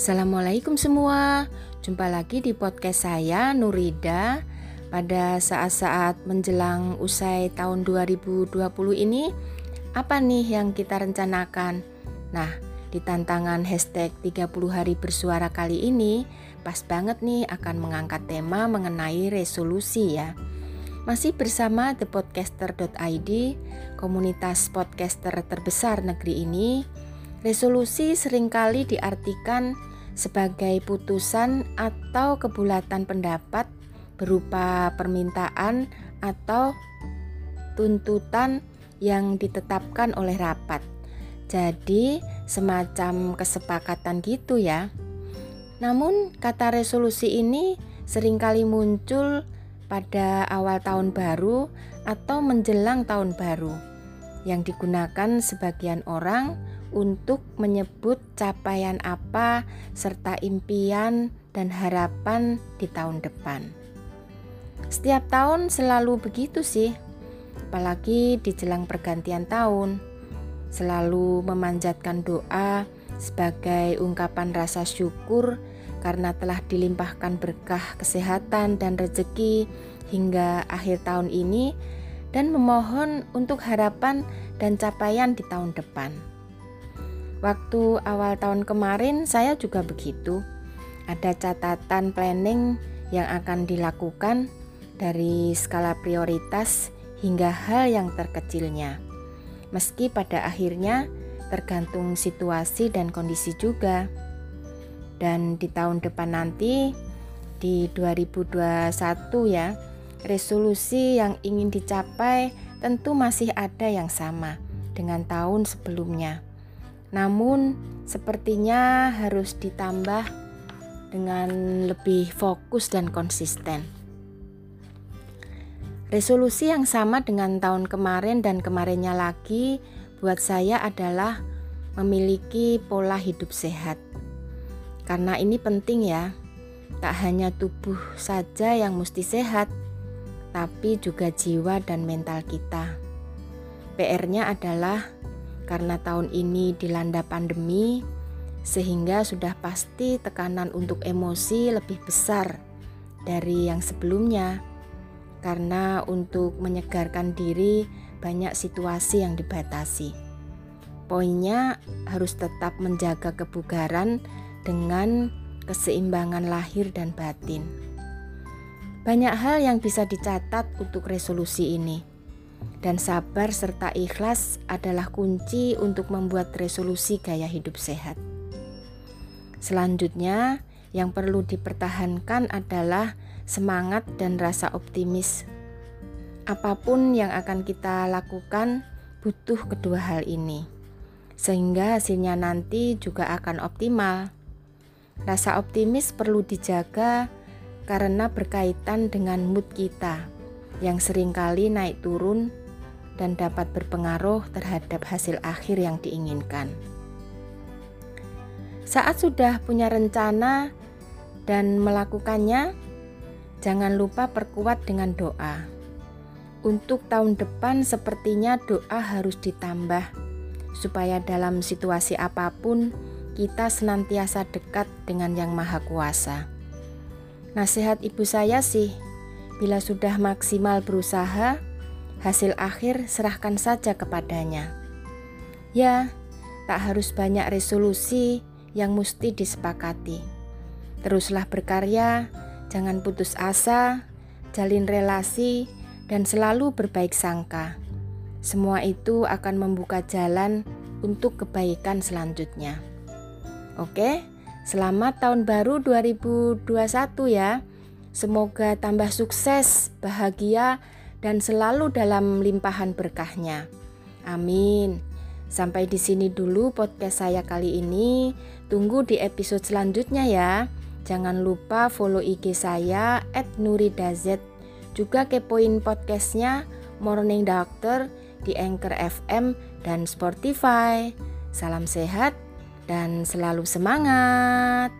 Assalamualaikum semua. Jumpa lagi di podcast saya Nurida. Pada saat-saat menjelang usai tahun 2020 ini Apa nih yang kita rencanakan? Nah di tantangan hashtag 30 hari bersuara kali ini Pas banget nih akan mengangkat tema mengenai resolusi ya. Masih bersama thepodcaster.id, komunitas podcaster terbesar negeri ini, resolusi sering kali diartikan sebagai putusan atau kebulatan pendapat berupa permintaan atau tuntutan yang ditetapkan oleh rapat. Jadi, semacam kesepakatan gitu ya. Namun, kata resolusi ini sering kali muncul pada awal tahun baru atau menjelang tahun baru, yang digunakan sebagian orang untuk menyebut capaian apa serta impian dan harapan di tahun depan. Setiap tahun selalu begitu sih, apalagi di jelang pergantian tahun. Selalu memanjatkan doa sebagai ungkapan rasa syukur karena telah dilimpahkan berkah kesehatan dan rezeki hingga akhir tahun ini dan memohon untuk harapan dan capaian di tahun depan. Waktu awal tahun kemarin saya juga begitu. Ada catatan planning yang akan dilakukan dari skala prioritas hingga hal yang terkecilnya. Meski pada akhirnya tergantung situasi dan kondisi juga dan di tahun depan nanti di 2021 ya resolusi yang ingin dicapai tentu masih ada yang sama dengan tahun sebelumnya namun sepertinya harus ditambah dengan lebih fokus dan konsisten resolusi yang sama dengan tahun kemarin dan kemarinnya lagi buat saya adalah memiliki pola hidup sehat karena ini penting ya. Tak hanya tubuh saja yang mesti sehat, tapi juga jiwa dan mental kita. PR-nya adalah karena tahun ini dilanda pandemi, sehingga sudah pasti tekanan untuk emosi lebih besar dari yang sebelumnya. Karena untuk menyegarkan diri banyak situasi yang dibatasi. Poinnya harus tetap menjaga kebugaran dengan keseimbangan lahir dan batin. Banyak hal yang bisa dicatat untuk resolusi ini, dan sabar serta ikhlas adalah kunci untuk membuat resolusi gaya hidup sehat. Selanjutnya, yang perlu dipertahankan adalah semangat dan rasa optimis. Apa pun yang akan kita lakukan, butuh kedua hal ini, sehingga hasilnya nanti juga akan optimal. Rasa optimis perlu dijaga karena berkaitan dengan mood kita yang sering kali naik turun dan dapat berpengaruh terhadap hasil akhir yang diinginkan. Saat sudah punya rencana dan melakukannya, jangan lupa perkuat dengan doa. Untuk tahun depan, sepertinya doa harus ditambah supaya dalam situasi apa pun kita senantiasa dekat dengan Yang Maha Kuasa. Nasihat ibu saya sih, bila sudah maksimal berusaha, hasil akhir serahkan saja kepadanya. Ya, tak harus banyak resolusi yang mesti disepakati. Teruslah berkarya, jangan putus asa, jalin relasi, dan selalu berbaik sangka. Semua itu akan membuka jalan untuk kebaikan selanjutnya. Oke, selamat tahun baru 2021 ya. Semoga tambah sukses, bahagia, dan selalu dalam limpahan berkahnya. Amin. Sampai di sini dulu podcast saya kali ini. Tunggu di episode selanjutnya ya. Jangan lupa follow IG saya @nuridaz. Juga kepoin podcastnya Morning Doctor di Anchor FM dan Spotify. Salam sehat dan selalu semangat.